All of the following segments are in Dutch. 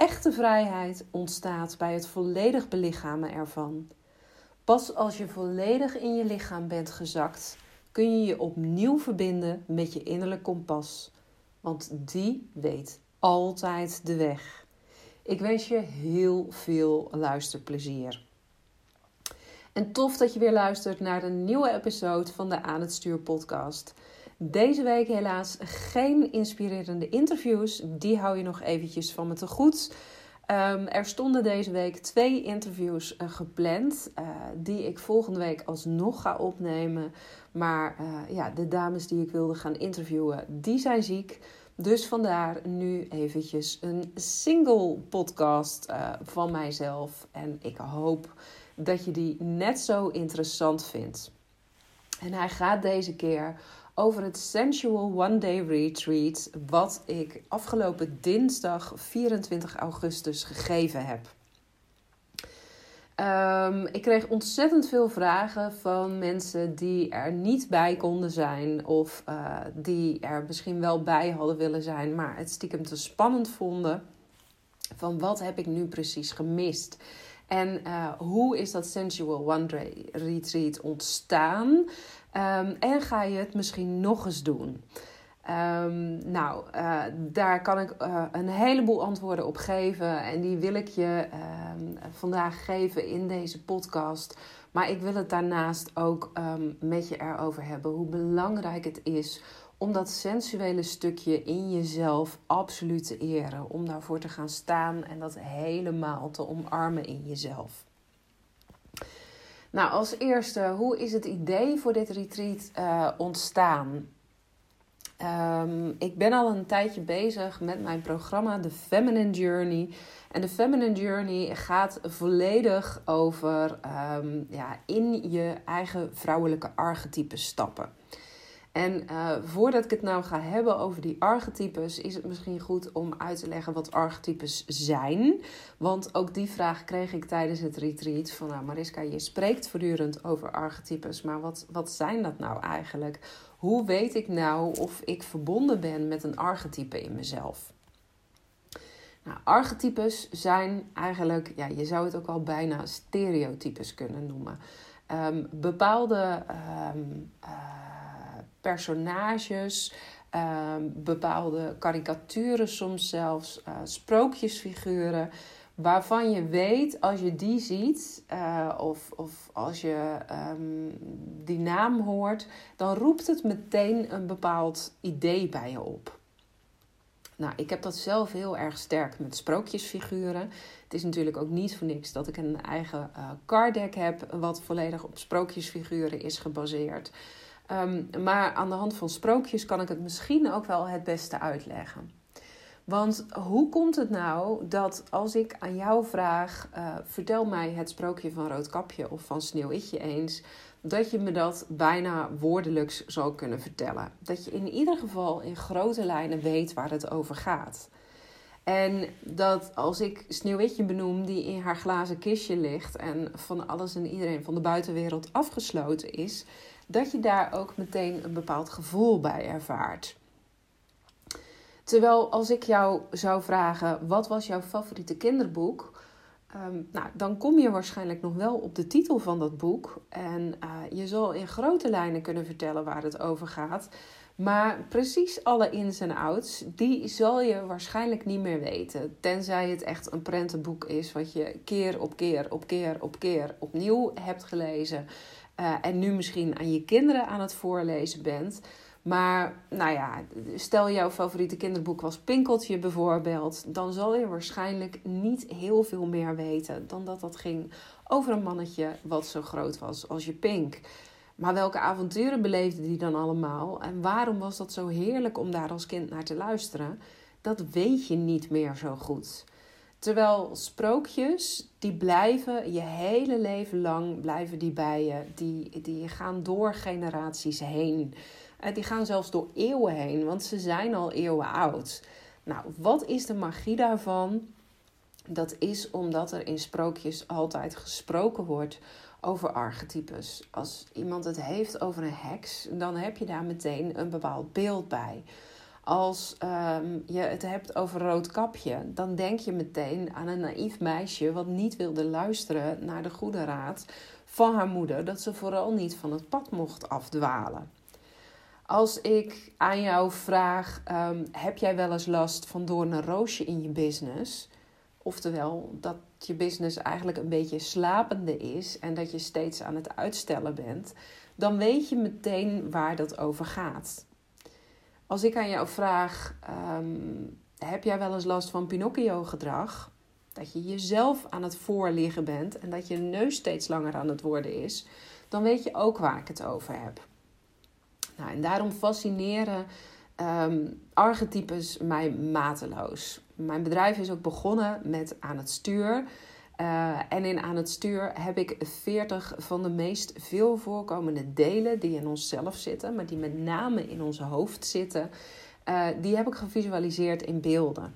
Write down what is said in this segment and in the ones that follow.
Echte vrijheid ontstaat bij het volledig belichamen ervan. Pas als je volledig in je lichaam bent gezakt, kun je je opnieuw verbinden met je innerlijk kompas. Want die weet altijd de weg. Ik wens je heel veel luisterplezier. En tof dat je weer luistert naar de nieuwe episode van de Aan het Stuur podcast. Deze week helaas geen inspirerende interviews. Die hou je nog eventjes van me te goed. Um, er stonden deze week twee interviews uh, gepland, uh, die ik volgende week alsnog ga opnemen. Maar uh, ja, de dames die ik wilde gaan interviewen, die zijn ziek. Dus vandaar nu eventjes een single podcast van mijzelf. En ik hoop dat je die net zo interessant vindt. En hij gaat deze keer over het Sensual One Day Retreat, wat ik afgelopen dinsdag 24 augustus gegeven heb. Um, ik kreeg ontzettend veel vragen van mensen die er niet bij konden zijn, of uh, die er misschien wel bij hadden willen zijn, maar het stiekem te spannend vonden. Van wat heb ik nu precies gemist? En uh, hoe is dat Sensual One Day Retreat ontstaan? Um, en ga je het misschien nog eens doen? Um, nou, uh, daar kan ik uh, een heleboel antwoorden op geven. En die wil ik je um, vandaag geven in deze podcast. Maar ik wil het daarnaast ook met je erover hebben. Hoe belangrijk het is om dat sensuele stukje in jezelf absoluut te eren. Om daarvoor te gaan staan en dat helemaal te omarmen in jezelf. Nou, als eerste, hoe is het idee voor dit retreat uh, ontstaan? Um, ik ben al een tijdje bezig met mijn programma The Feminine Journey. En de Feminine Journey gaat volledig over um, ja, in je eigen vrouwelijke archetype stappen. En uh, voordat ik het nou ga hebben over die archetypes, is het misschien goed om uit te leggen wat archetypes zijn. Want ook die vraag kreeg ik tijdens het retreat. Van nou Mariska, je spreekt voortdurend over archetypes, maar wat, wat zijn dat nou eigenlijk? Hoe weet ik nou of ik verbonden ben met een archetype in mezelf? Nou, archetypes zijn eigenlijk, ja, je zou het ook al bijna stereotypes kunnen noemen. Um, bepaalde um, uh, personages, uh, bepaalde karikaturen, soms zelfs uh, sprookjesfiguren. Waarvan je weet, als je die ziet uh, of, of als je um, die naam hoort, dan roept het meteen een bepaald idee bij je op. Nou, ik heb dat zelf heel erg sterk met sprookjesfiguren. Het is natuurlijk ook niet voor niks dat ik een eigen uh, card deck heb, wat volledig op sprookjesfiguren is gebaseerd. Um, maar aan de hand van sprookjes kan ik het misschien ook wel het beste uitleggen. Want hoe komt het nou dat als ik aan jou vraag: uh, vertel mij het sprookje van Roodkapje of van Sneeuwwitje eens, dat je me dat bijna woordelijks zou kunnen vertellen? Dat je in ieder geval in grote lijnen weet waar het over gaat. En dat als ik Sneeuwwitje benoem, die in haar glazen kistje ligt en van alles en iedereen van de buitenwereld afgesloten is, dat je daar ook meteen een bepaald gevoel bij ervaart. Terwijl als ik jou zou vragen, wat was jouw favoriete kinderboek? Um, nou, dan kom je waarschijnlijk nog wel op de titel van dat boek. En uh, je zal in grote lijnen kunnen vertellen waar het over gaat. Maar precies alle ins en outs, die zal je waarschijnlijk niet meer weten. Tenzij het echt een prentenboek is wat je keer op keer op keer op keer opnieuw hebt gelezen. Uh, en nu misschien aan je kinderen aan het voorlezen bent. Maar nou ja, stel jouw favoriete kinderboek was Pinkeltje bijvoorbeeld, dan zal je waarschijnlijk niet heel veel meer weten dan dat dat ging over een mannetje wat zo groot was als je Pink. Maar welke avonturen beleefde die dan allemaal en waarom was dat zo heerlijk om daar als kind naar te luisteren? Dat weet je niet meer zo goed. Terwijl sprookjes, die blijven je hele leven lang blijven die bij je. Die, die gaan door generaties heen. Uh, die gaan zelfs door eeuwen heen, want ze zijn al eeuwen oud. Nou, wat is de magie daarvan? Dat is omdat er in sprookjes altijd gesproken wordt over archetypes. Als iemand het heeft over een heks, dan heb je daar meteen een bepaald beeld bij. Als ehm, je het hebt over rood kapje, dan denk je meteen aan een naïef meisje wat niet wilde luisteren naar de goede raad van haar moeder, dat ze vooral niet van het pad mocht afdwalen. Als ik aan jou vraag: ehm, heb jij wel eens last van door een roosje in je business? Oftewel dat je business eigenlijk een beetje slapende is en dat je steeds aan het uitstellen bent, dan weet je meteen waar dat over gaat. Als ik aan jou vraag: ehm, heb jij wel eens last van Pinocchio-gedrag? Dat je jezelf aan het voorliggen bent en dat je neus steeds langer aan het worden is, dan weet je ook waar ik het over heb. Nou, en daarom fascineren um, archetypes mij mateloos. Mijn bedrijf is ook begonnen met aan het stuur. Uh, en in aan het stuur heb ik 40 van de meest veel voorkomende delen die in onszelf zitten, maar die met name in ons hoofd zitten, uh, die heb ik gevisualiseerd in beelden.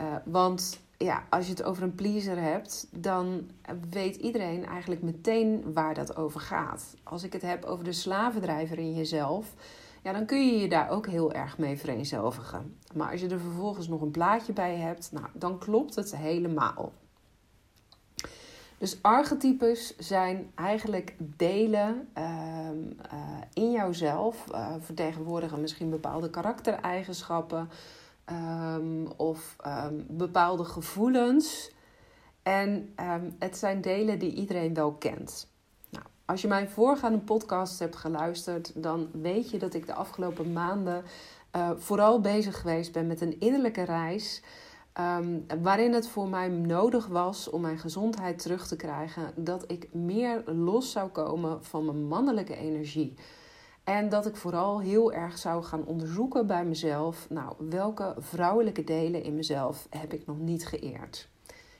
Uh, want ja, als je het over een pleaser hebt, dan weet iedereen eigenlijk meteen waar dat over gaat. Als ik het heb over de slavendrijver in jezelf, ja, dan kun je je daar ook heel erg mee vereenzelvigen. Maar als je er vervolgens nog een plaatje bij hebt, nou, dan klopt het helemaal. Dus archetypes zijn eigenlijk delen uh, uh, in jouzelf, uh, vertegenwoordigen misschien bepaalde karaktereigenschappen um, of um, bepaalde gevoelens. En het zijn delen die iedereen wel kent. Nou, als je mijn voorgaande podcast hebt geluisterd, dan weet je dat ik de afgelopen maanden uh, vooral bezig geweest ben met een innerlijke reis. Um, waarin het voor mij nodig was om mijn gezondheid terug te krijgen, dat ik meer los zou komen van mijn mannelijke energie. En dat ik vooral heel erg zou gaan onderzoeken bij mezelf, nou, welke vrouwelijke delen in mezelf heb ik nog niet geëerd.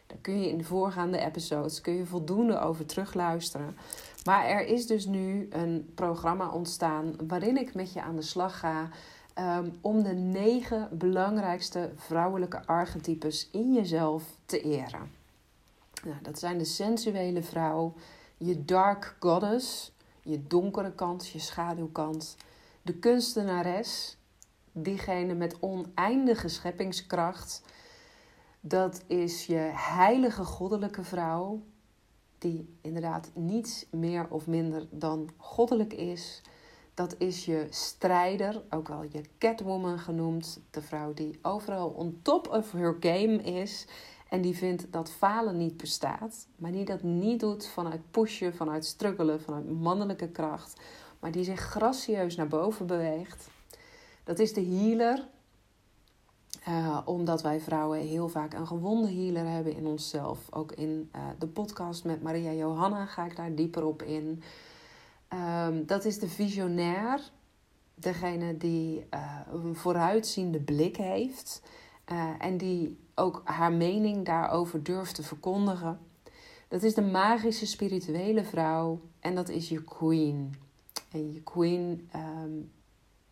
Daar kun je in de voorgaande episodes kun je voldoende over terugluisteren. Maar er is dus nu een programma ontstaan waarin ik met je aan de slag ga um, om de negen belangrijkste vrouwelijke archetypes in jezelf te eren. Nou, dat zijn de sensuele vrouw, je dark goddess, je donkere kant, je schaduwkant, de kunstenares, diegene met oneindige scheppingskracht. Dat is je heilige goddelijke vrouw, die inderdaad niets meer of minder dan goddelijk is. Dat is je strijder, ook wel je Catwoman genoemd. De vrouw die overal on top of her game is. En die vindt dat falen niet bestaat. Maar die dat niet doet vanuit pushen, vanuit struggelen, vanuit mannelijke kracht. Maar die zich gracieus naar boven beweegt. Dat is de healer. Uh, omdat wij vrouwen heel vaak een gewonde healer hebben in onszelf. Ook in uh, de podcast met Maria Johanna ga ik daar dieper op in. Um, dat is de visionair, degene die uh, een vooruitziende blik heeft uh, en die ook haar mening daarover durft te verkondigen. Dat is de magische spirituele vrouw en dat is je queen. En je queen, um,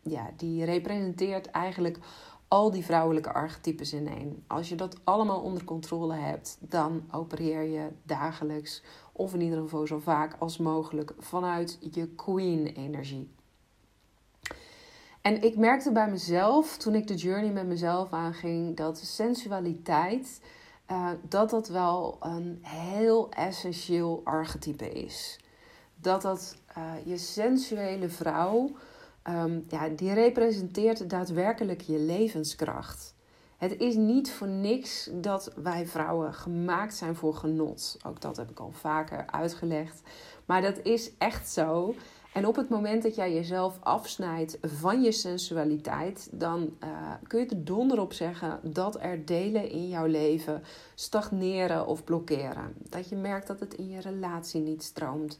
ja, die representeert eigenlijk al die vrouwelijke archetypes in één. Als je dat allemaal onder controle hebt, dan opereer je dagelijks of in ieder geval zo vaak als mogelijk vanuit je queen-energie. En ik merkte bij mezelf, toen ik de journey met mezelf aanging, dat sensualiteit, uh, dat dat wel een heel essentieel archetype is. Dat dat uh, je sensuele vrouw, um, ja, die representeert daadwerkelijk je levenskracht. Het is niet voor niks dat wij vrouwen gemaakt zijn voor genot. Ook dat heb ik al vaker uitgelegd. Maar dat is echt zo. En op het moment dat jij jezelf afsnijdt van je sensualiteit, dan uh, kun je er donder op zeggen dat er delen in jouw leven stagneren of blokkeren. Dat je merkt dat het in je relatie niet stroomt.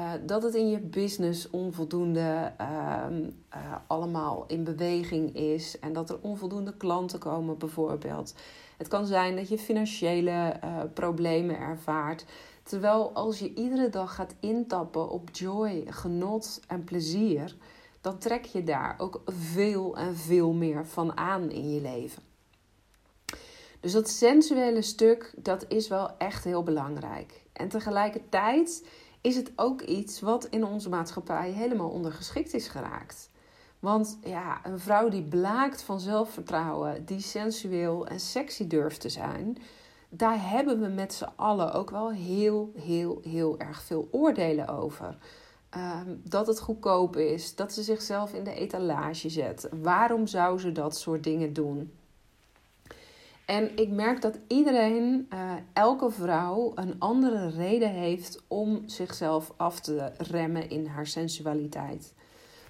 Uh, dat het in je business onvoldoende ehm, uh, allemaal in beweging is en dat er onvoldoende klanten komen, bijvoorbeeld. Het kan zijn dat je financiële uh, problemen ervaart. Terwijl als je iedere dag gaat intappen op joy, genot en plezier, dan trek je daar ook veel en veel meer van aan in je leven. Dus dat sensuele stuk, dat is wel echt heel belangrijk. En tegelijkertijd is het ook iets wat in onze maatschappij helemaal ondergeschikt is geraakt. Want ja, een vrouw die blaakt van zelfvertrouwen, die sensueel en sexy durft te zijn, daar hebben we met z'n allen ook wel heel, heel, heel erg veel oordelen over. Ehm, dat het goedkoop is, dat ze zichzelf in de etalage zet. Waarom zou ze dat soort dingen doen? En ik merk dat iedereen, uh, elke vrouw, een andere reden heeft om zichzelf af te remmen in haar sensualiteit.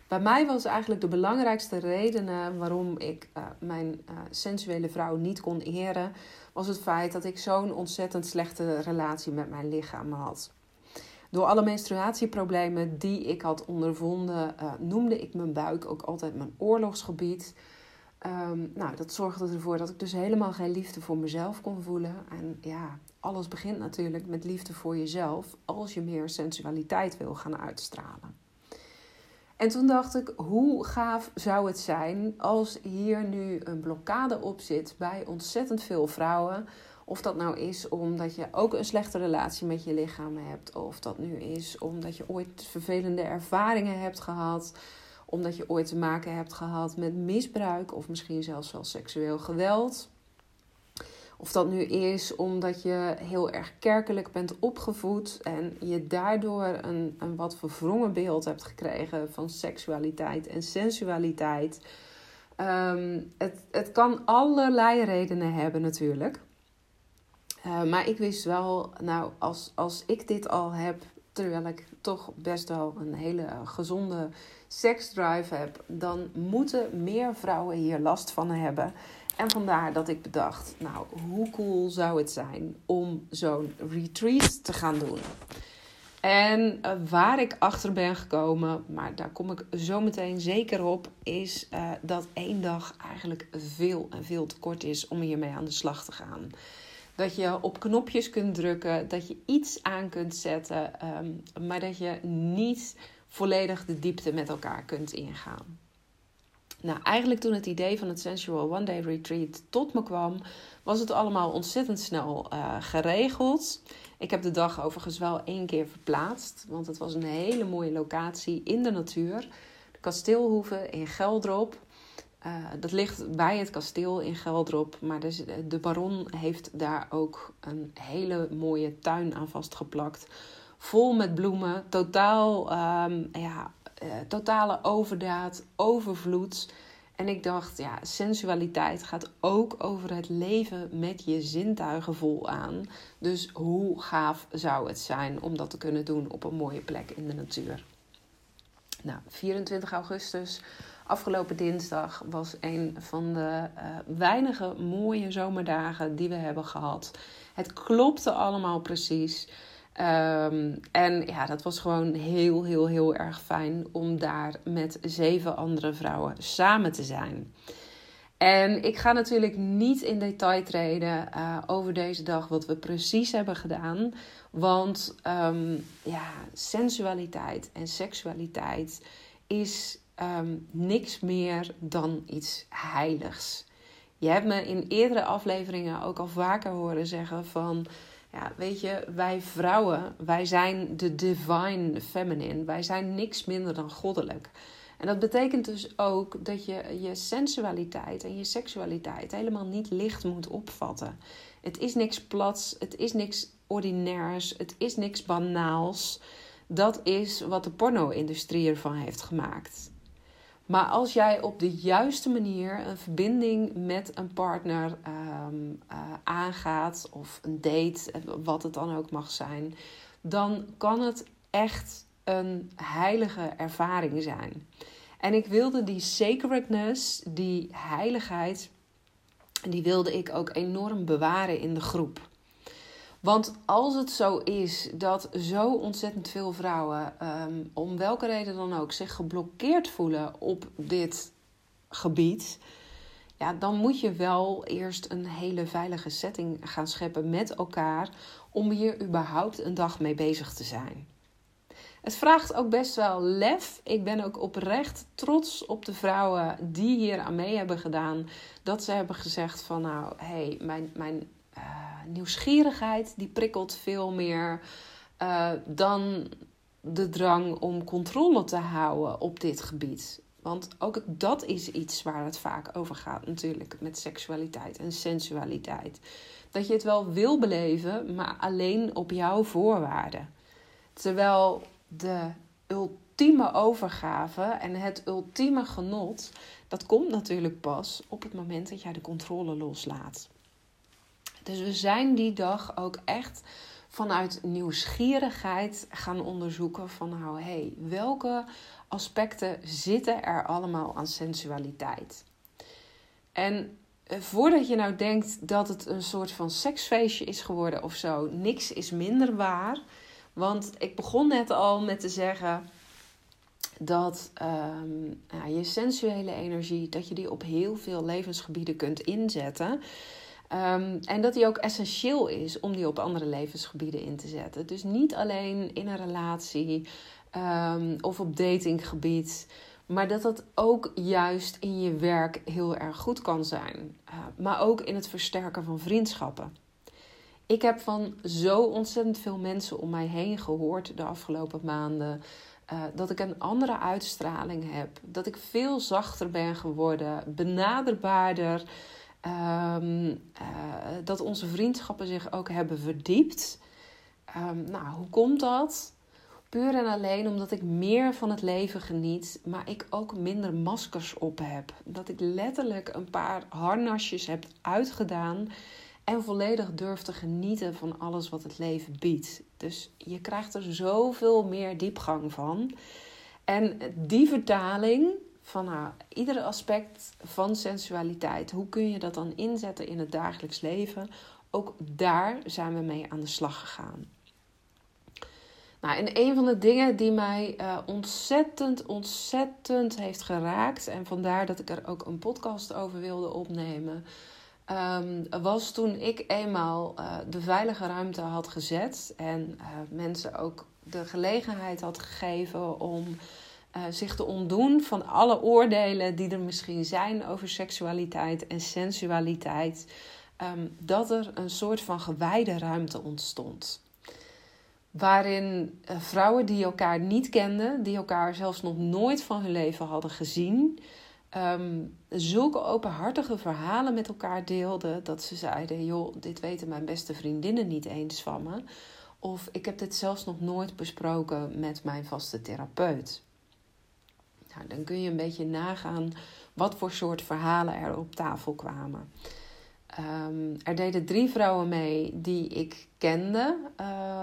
Bij mij was eigenlijk de belangrijkste reden waarom ik uh, mijn uh, sensuele vrouw niet kon eren, was het feit dat ik zo'n ontzettend slechte relatie met mijn lichaam had. Door alle menstruatieproblemen die ik had ondervonden, noemde ik mijn buik ook altijd mijn oorlogsgebied. Um, nou, dat zorgde ervoor dat ik dus helemaal geen liefde voor mezelf kon voelen. En ja, alles begint natuurlijk met liefde voor jezelf als je meer sensualiteit wil gaan uitstralen. En toen dacht ik, hoe gaaf zou het zijn als hier nu een blokkade op zit bij ontzettend veel vrouwen. Of dat nou is omdat je ook een slechte relatie met je lichaam hebt. Of dat nu is omdat je ooit vervelende ervaringen hebt gehad omdat je ooit te maken hebt gehad met misbruik of misschien zelfs wel seksueel geweld. Of dat nu is omdat je heel erg kerkelijk bent opgevoed en je daardoor een, een wat verwrongen beeld hebt gekregen van seksualiteit en sensualiteit. Um, het, het kan allerlei redenen hebben natuurlijk. Uh, maar ik wist wel, nou, als, als ik dit al heb, terwijl ik toch best wel een hele gezonde seksdrive heb, dan moeten meer vrouwen hier last van hebben. En vandaar dat ik bedacht, nou, hoe cool zou het zijn om zo'n retreat te gaan doen? En uh, waar ik achter ben gekomen, maar daar kom ik zo meteen zeker op, is uh, dat één dag eigenlijk veel en veel te kort is om hiermee aan de slag te gaan. Dat je op knopjes kunt drukken, dat je iets aan kunt zetten, um, maar dat je niet volledig de diepte met elkaar kunt ingaan. Nou, eigenlijk toen het idee van het Sensual One Day Retreat tot me kwam, was het allemaal ontzettend snel uh, geregeld. Ik heb de dag overigens wel één keer verplaatst, want het was een hele mooie locatie in de natuur. De kasteelhoeve in Geldrop. Uh, dat ligt bij het kasteel in Geldrop, maar de, de baron heeft daar ook een hele mooie tuin aan vastgeplakt vol met bloemen. Totaal, um, ja, uh, totale overdaad, overvloed. En ik dacht, ja, sensualiteit gaat ook over het leven met je zintuigen vol aan. Dus hoe gaaf zou het zijn om dat te kunnen doen op een mooie plek in de natuur? Nou, 24 augustus, afgelopen dinsdag, was een van de uh, weinige mooie zomerdagen die we hebben gehad. Het klopte allemaal precies. Um, en ja, dat was gewoon heel, heel, heel erg fijn om daar met zeven andere vrouwen samen te zijn. En ik ga natuurlijk niet in detail treden uh, over deze dag, wat we precies hebben gedaan. Want um, ja, sensualiteit en seksualiteit is um, niks meer dan iets heiligs. Je hebt me in eerdere afleveringen ook al vaker horen zeggen van ja, weet je, wij vrouwen, wij zijn de divine feminine. Wij zijn niks minder dan goddelijk. En dat betekent dus ook dat je je sensualiteit en je seksualiteit helemaal niet licht moet opvatten. Het is niks plats, het is niks ordinairs, het is niks banaals. Dat is wat de porno-industrie ervan heeft gemaakt. Maar als jij op de juiste manier een verbinding met een partner um, uh, aangaat, of een date, wat het dan ook mag zijn, dan kan het echt een heilige ervaring zijn. En ik wilde die sacredness, die heiligheid, die wilde ik ook enorm bewaren in de groep. Want als het zo is dat zo ontzettend veel vrouwen, um, om welke reden dan ook, zich geblokkeerd voelen op dit gebied, ja, dan moet je wel eerst een hele veilige setting gaan scheppen met elkaar om hier überhaupt een dag mee bezig te zijn. Het vraagt ook best wel lef. Ik ben ook oprecht trots op de vrouwen die hier aan mee hebben gedaan. Dat ze hebben gezegd van nou, hé, hey, mijn, mijn nieuwsgierigheid die prikkelt veel meer uh, dan de drang om controle te houden op dit gebied. Want ook dat is iets waar het vaak over gaat, natuurlijk, met seksualiteit en sensualiteit. Dat je het wel wil beleven, maar alleen op jouw voorwaarden. Terwijl de ultieme overgave en het ultieme genot, dat komt natuurlijk pas op het moment dat jij de controle loslaat. Dus we zijn die dag ook echt vanuit nieuwsgierigheid gaan onderzoeken van nou hey, welke aspecten zitten er allemaal aan sensualiteit? En eh, voordat je nou denkt dat het een soort van seksfeestje is geworden of zo, niks is minder waar. Want ik begon net al met te zeggen dat um, ja, je sensuele energie, dat je die op heel veel levensgebieden kunt inzetten. Um, en dat die ook essentieel is om die op andere levensgebieden in te zetten. Dus niet alleen in een relatie um, of op datinggebied. Maar dat dat ook juist in je werk heel erg goed kan zijn. Uh, maar ook in het versterken van vriendschappen. Ik heb van zo ontzettend veel mensen om mij heen gehoord de afgelopen maanden. Uh, dat ik een andere uitstraling heb. Dat ik veel zachter ben geworden, benaderbaarder. Um, uh, dat onze vriendschappen zich ook hebben verdiept. Um, nou, hoe komt dat? Puur en alleen omdat ik meer van het leven geniet, maar ik ook minder maskers op heb. Dat ik letterlijk een paar harnasjes heb uitgedaan en volledig durf te genieten van alles wat het leven biedt. Dus je krijgt er zoveel meer diepgang van. En die vertaling van nou, iedere aspect van sensualiteit, hoe kun je dat dan inzetten in het dagelijks leven? Ook daar zijn we mee aan de slag gegaan. Nou, en een van de dingen die mij uh, ontzettend, ontzettend heeft geraakt, en vandaar dat ik er ook een podcast over wilde opnemen, um, was toen ik eenmaal uh, de veilige ruimte had gezet en uh, mensen ook de gelegenheid had gegeven om zich te ontdoen van alle oordelen die er misschien zijn over seksualiteit en sensualiteit, um, dat er een soort van gewijde ruimte ontstond. Waarin uh, vrouwen die elkaar niet kenden, die elkaar zelfs nog nooit van hun leven hadden gezien, um, zulke openhartige verhalen met elkaar deelden dat ze zeiden: joh, dit weten mijn beste vriendinnen niet eens van me. Of ik heb dit zelfs nog nooit besproken met mijn vaste therapeut. Nou, dan kun je een beetje nagaan wat voor soort verhalen er op tafel kwamen. Um, er deden drie vrouwen mee die ik kende,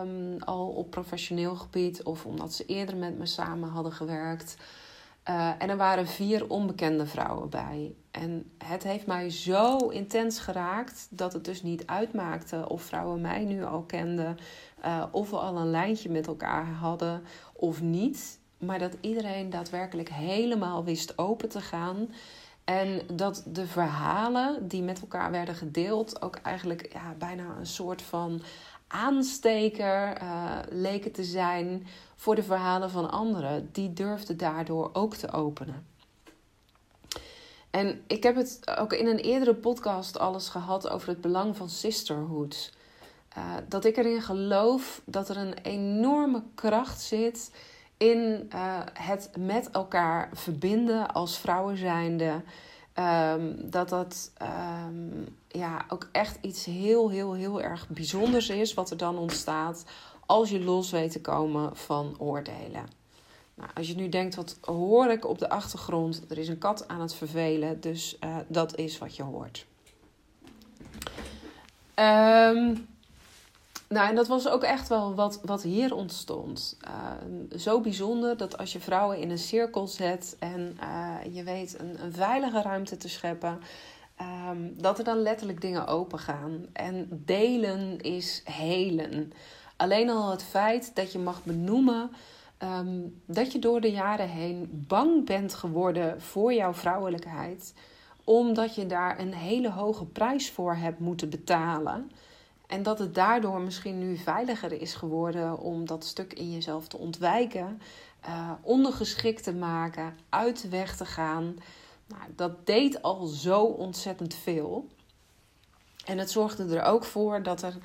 um, al op professioneel gebied of omdat ze eerder met me samen hadden gewerkt. Uh, en er waren vier onbekende vrouwen bij. En het heeft mij zo intens geraakt dat het dus niet uitmaakte of vrouwen mij nu al kenden, uh, of we al een lijntje met elkaar hadden of niet. Maar dat iedereen daadwerkelijk helemaal wist open te gaan. En dat de verhalen die met elkaar werden gedeeld ook eigenlijk ja, bijna een soort van aansteker uh, leken te zijn voor de verhalen van anderen. Die durfden daardoor ook te openen. En ik heb het ook in een eerdere podcast alles gehad over het belang van sisterhood. Uh, dat ik erin geloof dat er een enorme kracht zit in uh, het met elkaar verbinden als vrouwen zijnde. Um, dat dat um, ja, ook echt iets heel, heel, heel erg bijzonders is wat er dan ontstaat als je los weet te komen van oordelen. Nou, als je nu denkt, wat hoor ik op de achtergrond? Er is een kat aan het vervelen, dus uh, dat is wat je hoort. Um, nou, en dat was ook echt wel wat, wat hier ontstond. Uh, zo bijzonder dat als je vrouwen in een cirkel zet en uh, je weet een, een, veilige ruimte te scheppen, ehm, dat er dan letterlijk dingen open gaan. En delen is helen. Alleen al het feit dat je mag benoemen ehm, dat je door de jaren heen bang bent geworden voor jouw vrouwelijkheid, omdat je daar een hele hoge prijs voor hebt moeten betalen. En dat het daardoor misschien nu veiliger is geworden om dat stuk in jezelf te ontwijken, uh, ondergeschikt te maken, uit de weg te gaan. Nou, dat deed al zo ontzettend veel. En het zorgde er ook voor dat er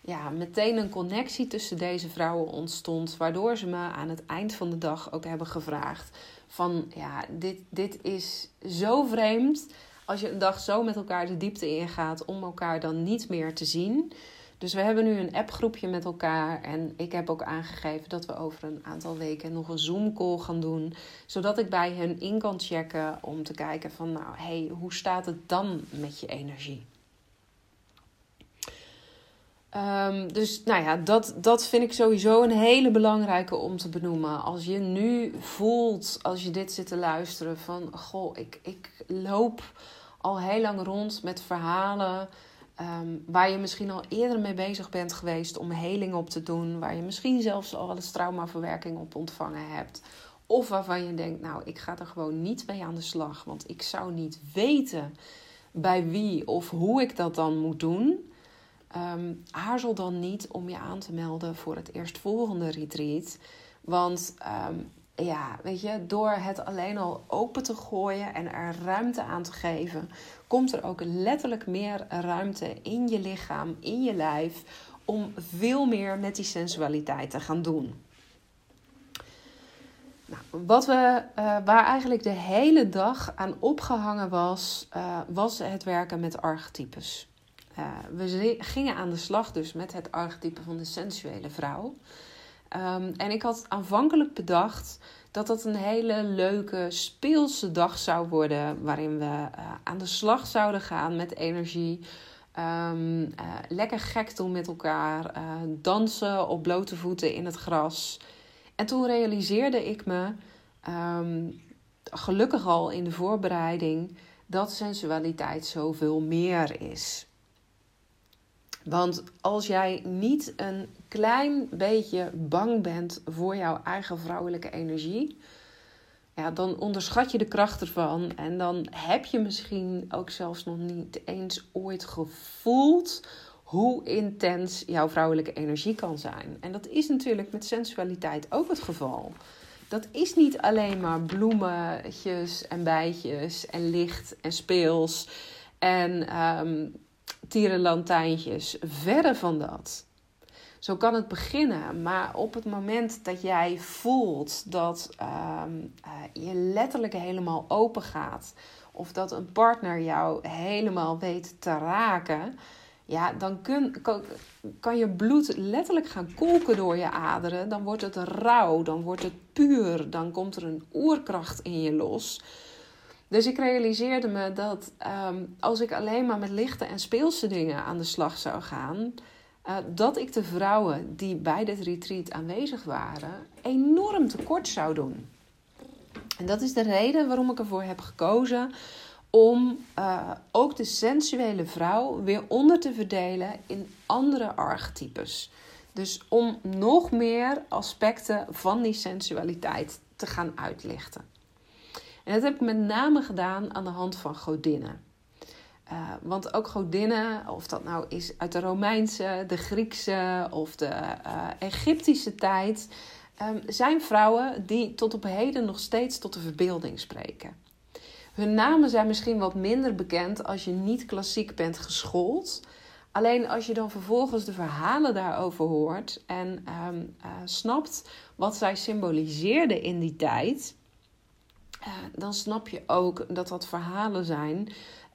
ja, meteen een connectie tussen deze vrouwen ontstond. Waardoor ze me aan het eind van de dag ook hebben gevraagd: van ja, dit, dit is zo vreemd. Als je een dag zo met elkaar de diepte ingaat om elkaar dan niet meer te zien. Dus we hebben nu een appgroepje met elkaar. En ik heb ook aangegeven dat we over een aantal weken nog een Zoom-call gaan doen. Zodat ik bij hen in kan checken om te kijken van nou, hey, hoe staat het dan met je energie? Um, dus nou ja, dat, dat vind ik sowieso een hele belangrijke om te benoemen. Als je nu voelt, als je dit zit te luisteren, van goh, ik, ik loop al heel lang rond met verhalen Ehm, waar je misschien al eerder mee bezig bent geweest om heling op te doen. Waar je misschien zelfs al wel eens traumaverwerking op ontvangen hebt. Of waarvan je denkt, nou, ik ga er gewoon niet mee aan de slag. Want ik zou niet weten bij wie of hoe ik dat dan moet doen. Um, aarzel dan niet om je aan te melden voor het eerstvolgende retreat. Want ehm, ja, weet je, door het alleen al open te gooien en er ruimte aan te geven, komt er ook letterlijk meer ruimte in je lichaam, in je lijf, om veel meer met die sensualiteit te gaan doen. Nou, wat we, uh, waar eigenlijk de hele dag aan opgehangen was, uh, was het werken met archetypes. Uh, we gingen aan de slag dus met het archetype van de sensuele vrouw. Um, en ik had aanvankelijk bedacht dat dat een hele leuke speelse dag zou worden. Waarin we uh, aan de slag zouden gaan met energie. Um, uh, lekker gek doen met elkaar. Uh, dansen op blote voeten in het gras. En toen realiseerde ik me, um, gelukkig al in de voorbereiding, dat sensualiteit zoveel meer is. Want als jij niet een klein beetje bang bent voor jouw eigen vrouwelijke energie, ja, dan onderschat je de kracht ervan. En dan heb je misschien ook zelfs nog niet eens ooit gevoeld hoe intens jouw vrouwelijke energie kan zijn. En dat is natuurlijk met sensualiteit ook het geval. Dat is niet alleen maar bloemetjes en bijtjes en licht en speels en um, tierenlantijntjes. Verre van dat. Zo kan het beginnen, maar op het moment dat jij voelt dat ehm, eh, je letterlijk helemaal open gaat, of dat een partner jou helemaal weet te raken, ja, dan kun, kan, kan je bloed letterlijk gaan kolken door je aderen. Dan wordt het rauw, dan wordt het puur, dan komt er een oerkracht in je los. Dus ik realiseerde me dat ehm, als ik alleen maar met lichte en speelse dingen aan de slag zou gaan, uh, dat ik de vrouwen die bij dit retreat aanwezig waren enorm tekort zou doen. En dat is de reden waarom ik ervoor heb gekozen om uh, ook de sensuele vrouw weer onder te verdelen in andere archetypes. Dus om nog meer aspecten van die sensualiteit te gaan uitlichten. En dat heb ik met name gedaan aan de hand van godinnen. Uh, want ook godinnen, of dat nou is uit de Romeinse, de Griekse of de uh, Egyptische tijd, um, zijn vrouwen die tot op heden nog steeds tot de verbeelding spreken. Hun namen zijn misschien wat minder bekend als je niet klassiek bent geschoold. Alleen als je dan vervolgens de verhalen daarover hoort en um, uh, snapt wat zij symboliseerden in die tijd, dan snap je ook dat dat verhalen zijn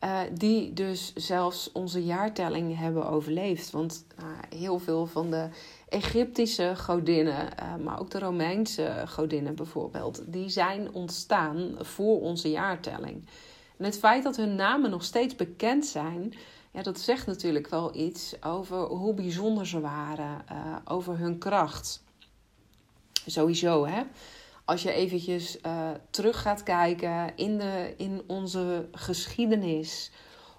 uh, die dus zelfs onze jaartelling hebben overleefd. Want uh, heel veel van de Egyptische godinnen, maar ook de Romeinse godinnen bijvoorbeeld, die zijn ontstaan voor onze jaartelling. En het feit dat hun namen nog steeds bekend zijn, ja, dat zegt natuurlijk wel iets over hoe bijzonder ze waren, over hun kracht. Sowieso, hè als je eventjes uh, terug gaat kijken in, de, in onze geschiedenis,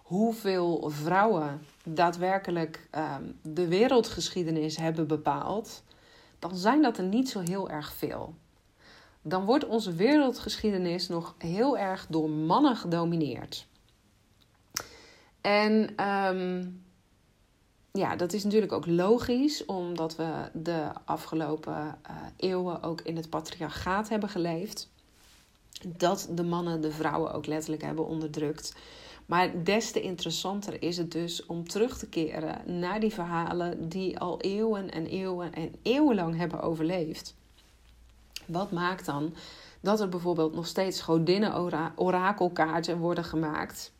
hoeveel vrouwen daadwerkelijk ehm, de wereldgeschiedenis hebben bepaald, dan zijn dat er niet zo heel erg veel. Dan wordt onze wereldgeschiedenis nog heel erg door mannen gedomineerd. En ehm, ja, dat is natuurlijk ook logisch, omdat we de afgelopen uh, eeuwen ook in het patriarchaat hebben geleefd. Dat de mannen de vrouwen ook letterlijk hebben onderdrukt. Maar des te interessanter is het dus om terug te keren naar die verhalen die al eeuwen en eeuwen en eeuwenlang hebben overleefd. Wat maakt dan dat er bijvoorbeeld nog steeds godinnen-orakelkaarten worden gemaakt?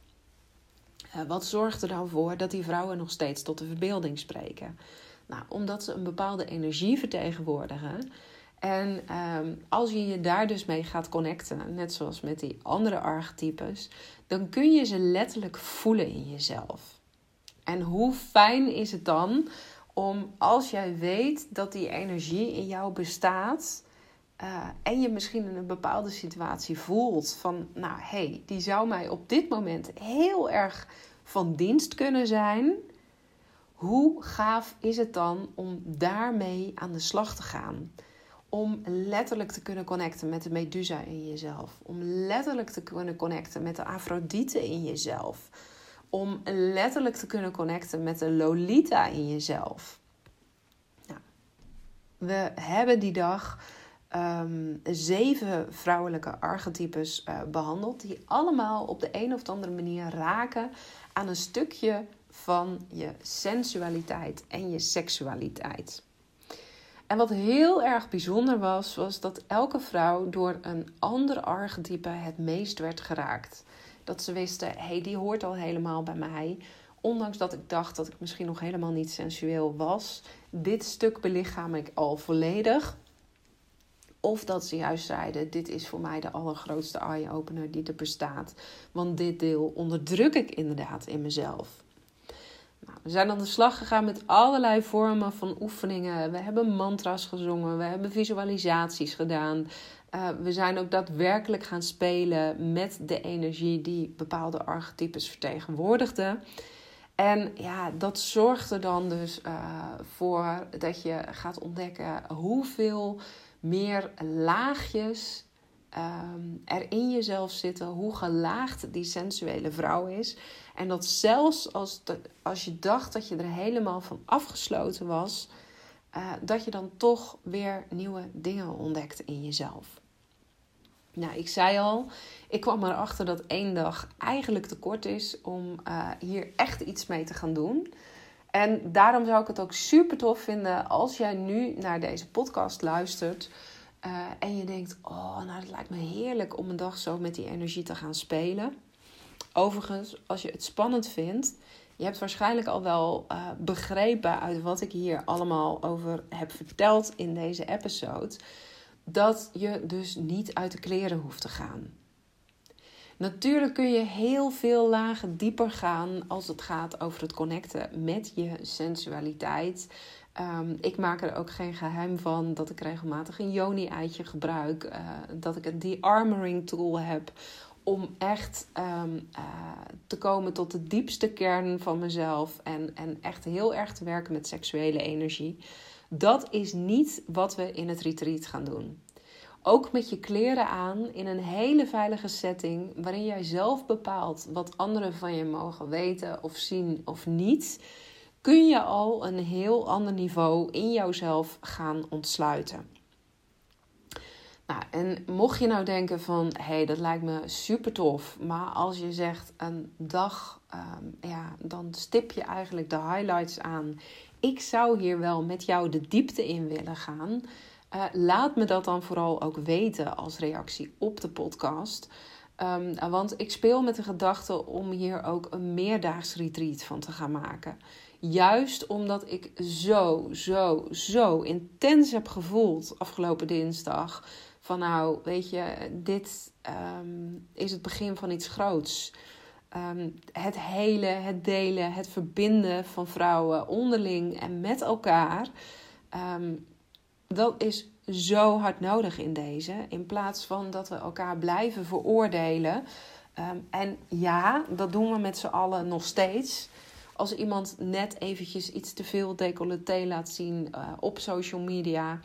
Uh, wat zorgt er dan voor dat die vrouwen nog steeds tot de verbeelding spreken? Nou, omdat ze een bepaalde energie vertegenwoordigen. En ehm, als je je daar dus mee gaat connecten, net zoals met die andere archetypes, dan kun je ze letterlijk voelen in jezelf. En hoe fijn is het dan om als jij weet dat die energie in jou bestaat. Uh, en je misschien in een bepaalde situatie voelt van, nou hé, hey, die zou mij op dit moment heel erg van dienst kunnen zijn. Hoe gaaf is het dan om daarmee aan de slag te gaan? om letterlijk te kunnen connecten met de Medusa in jezelf. Om letterlijk te kunnen connecten met de Afrodite in jezelf. Om letterlijk te kunnen connecten met de Lolita in jezelf. Nou, we hebben die dag um, zeven vrouwelijke archetypes uh, behandeld. Die allemaal op de een of andere manier raken aan een stukje van je sensualiteit en je seksualiteit. En wat heel erg bijzonder was, was dat elke vrouw door een ander archetype het meest werd geraakt. Dat ze wisten, hé, hey, die hoort al helemaal bij mij. Ondanks dat ik dacht dat ik misschien nog helemaal niet sensueel was. Dit stuk belichaam ik al volledig. Of dat ze juist zeiden: Dit is voor mij de allergrootste eye-opener die er bestaat. Want dit deel onderdruk ik inderdaad in mezelf. Nou, we zijn aan de slag gegaan met allerlei vormen van oefeningen. We hebben mantra's gezongen, we hebben visualisaties gedaan. Uh, we zijn ook daadwerkelijk gaan spelen met de energie die bepaalde archetypes vertegenwoordigde. En ja, dat zorgt er dan dus uh, voor dat je gaat ontdekken hoeveel meer laagjes um, er in jezelf zitten, hoe gelaagd die sensuele vrouw is. En dat zelfs als, als je dacht dat je er helemaal van afgesloten was, uh, dat je dan toch weer nieuwe dingen ontdekt in jezelf. Nou, ik zei al, ik kwam erachter dat één dag eigenlijk te kort is om uh, hier echt iets mee te gaan doen. En daarom zou ik het ook super tof vinden als jij nu naar deze podcast luistert. Uh, en je denkt, oh, nou, het lijkt me heerlijk om een dag zo met die energie te gaan spelen. Overigens, als je het spannend vindt, je hebt waarschijnlijk al wel uh, begrepen uit wat ik hier allemaal over heb verteld in deze episode, dat je dus niet uit de kleren hoeft te gaan. Natuurlijk kun je heel veel lagen dieper gaan als het gaat over het connecten met je sensualiteit. Um, ik maak er ook geen geheim van dat ik regelmatig een yoni-eitje gebruik. Uh, dat ik een de-armoring tool heb om echt um, uh, te komen tot de diepste kern van mezelf. En, en echt heel erg te werken met seksuele energie. Dat is niet wat we in het retreat gaan doen. Ook met je kleren aan in een hele veilige setting, waarin jij zelf bepaalt wat anderen van je mogen weten of zien of niet kun je al een heel ander niveau in jouzelf gaan ontsluiten. Nou, en mocht je nou denken van, hé, hey, dat lijkt me super tof, maar als je zegt een dag, um, ja, dan stip je eigenlijk de highlights aan. Ik zou hier wel met jou de diepte in willen gaan. Uh, laat me dat dan vooral ook weten als reactie op de podcast. Um, want ik speel met de gedachte om hier ook een meerdaags retreat van te gaan maken. Juist omdat ik zo, zo, zo intens heb gevoeld afgelopen dinsdag. Van nou, weet je, dit um, is het begin van iets groots. Um, het hele, het delen, het verbinden van vrouwen onderling en met elkaar. Dat is zo hard nodig in deze. In plaats van dat we elkaar blijven veroordelen Ehm, en ja, dat doen we met z'n allen nog steeds. Als iemand net eventjes iets te veel decolleté laat zien uh, op social media.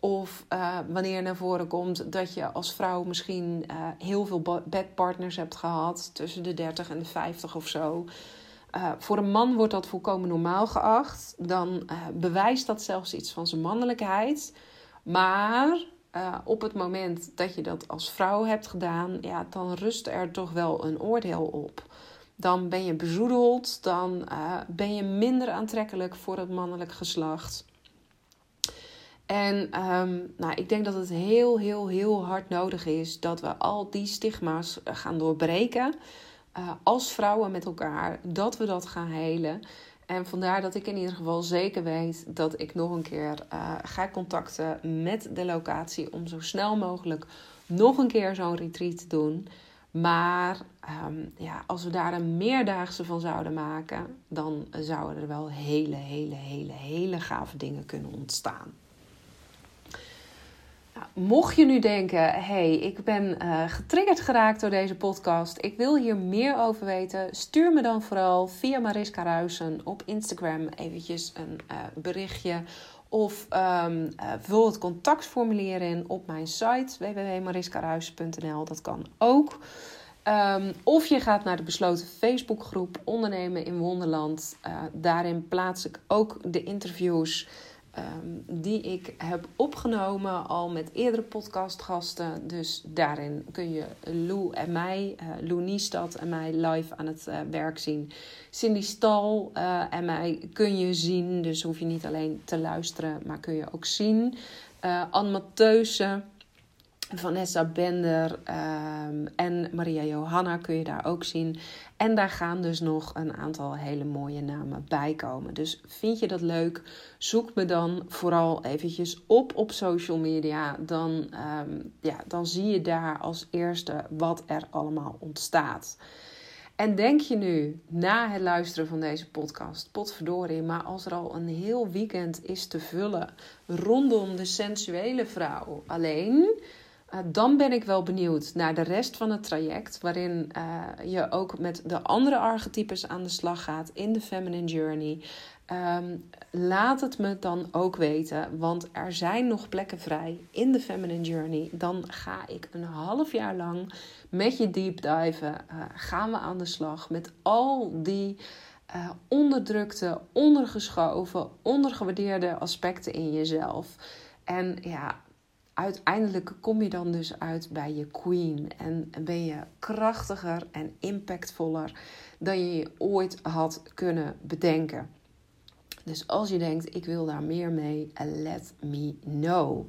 Of uh, wanneer naar voren komt dat je als vrouw misschien uh, heel veel bedpartners hebt gehad. Tussen de 30 en de 50 of zo. Voor een man wordt dat volkomen normaal geacht. Dan bewijst dat zelfs iets van zijn mannelijkheid. Maar uh, op het moment dat je dat als vrouw hebt gedaan, ja, dan rust er toch wel een oordeel op. Dan ben je bezoedeld, dan ben je minder aantrekkelijk voor het mannelijk geslacht. En um, nou, ik denk dat het heel, heel, heel hard nodig is dat we al die stigma's gaan doorbreken. Uh, als vrouwen met elkaar, dat we dat gaan helen. En vandaar dat ik in ieder geval zeker weet dat ik nog een keer uh, ga contacten met de locatie om zo snel mogelijk nog een keer zo'n retreat te doen. Maar um, ja, als we daar een meerdaagse van zouden maken, dan zouden er wel hele, hele, hele, hele gave dingen kunnen ontstaan. Nou, mocht je nu denken, hey, ik ben uh, getriggerd geraakt door deze podcast, ik wil hier meer over weten, stuur me dan vooral via Mariska Ruisen op Instagram eventjes een uh, berichtje of um, uh, vul het contactformulier in op mijn site www.mariskaruisen.nl. Dat kan ook. Um, of je gaat naar de besloten Facebookgroep Ondernemen in Wonderland. daarin plaats ik ook de interviews um, die ik heb opgenomen al met eerdere podcastgasten. Dus daarin kun je Lou en mij, uh, Lou Niestad en mij live aan het uh, werk zien. Cindy Stal uh, en mij kun je zien, dus hoef je niet alleen te luisteren, maar kun je ook zien. Anne Matheusen Vanessa Bender um, en Maria Johanna kun je daar ook zien. En daar gaan dus nog een aantal hele mooie namen bij komen. Dus vind je dat leuk? Zoek me dan vooral eventjes op op social media. Dan, um, ja, dan zie je daar als eerste wat er allemaal ontstaat. En denk je nu, na het luisteren van deze podcast, potverdorie, maar als er al een heel weekend is te vullen rondom de sensuele vrouw alleen eh, dan ben ik wel benieuwd naar de rest van het traject, waarin uh, je ook met de andere archetypes aan de slag gaat in de Feminine Journey. Um, laat het me dan ook weten, want er zijn nog plekken vrij in de Feminine Journey. Dan ga ik een half jaar lang met je deep diven, uh, gaan we aan de slag met al die onderdrukte, ondergeschoven, ondergewaardeerde aspecten in jezelf. En ja, uiteindelijk kom je dan dus uit bij je queen. En ben je krachtiger en impactvoller dan je je ooit had kunnen bedenken. Dus als je denkt, ik wil daar meer mee, let me know.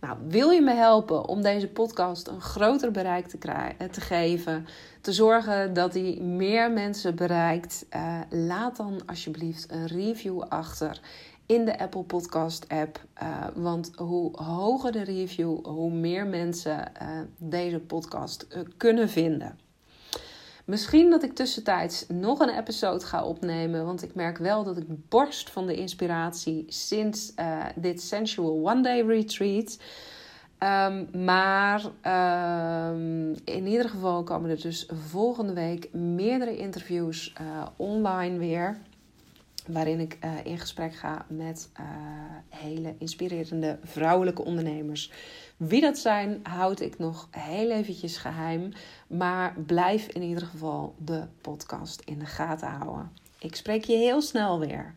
Nou, wil je me helpen om deze podcast een groter bereik te, krijgen, te geven, te zorgen dat hij meer mensen bereikt? Uh, laat dan alsjeblieft een review achter in de Apple Podcast app. Uh, want hoe hoger de review, hoe meer mensen uh, deze podcast uh, kunnen vinden. Misschien dat ik tussentijds nog een episode ga opnemen. Want ik merk wel dat ik borst van de inspiratie sinds dit Sensual One Day Retreat. Um, maar um, in ieder geval komen er dus volgende week meerdere interviews online weer waarin ik uh, in gesprek ga met uh, hele inspirerende vrouwelijke ondernemers. Wie dat zijn, houd ik nog heel eventjes geheim. Maar blijf in ieder geval de podcast in de gaten houden. Ik spreek je heel snel weer.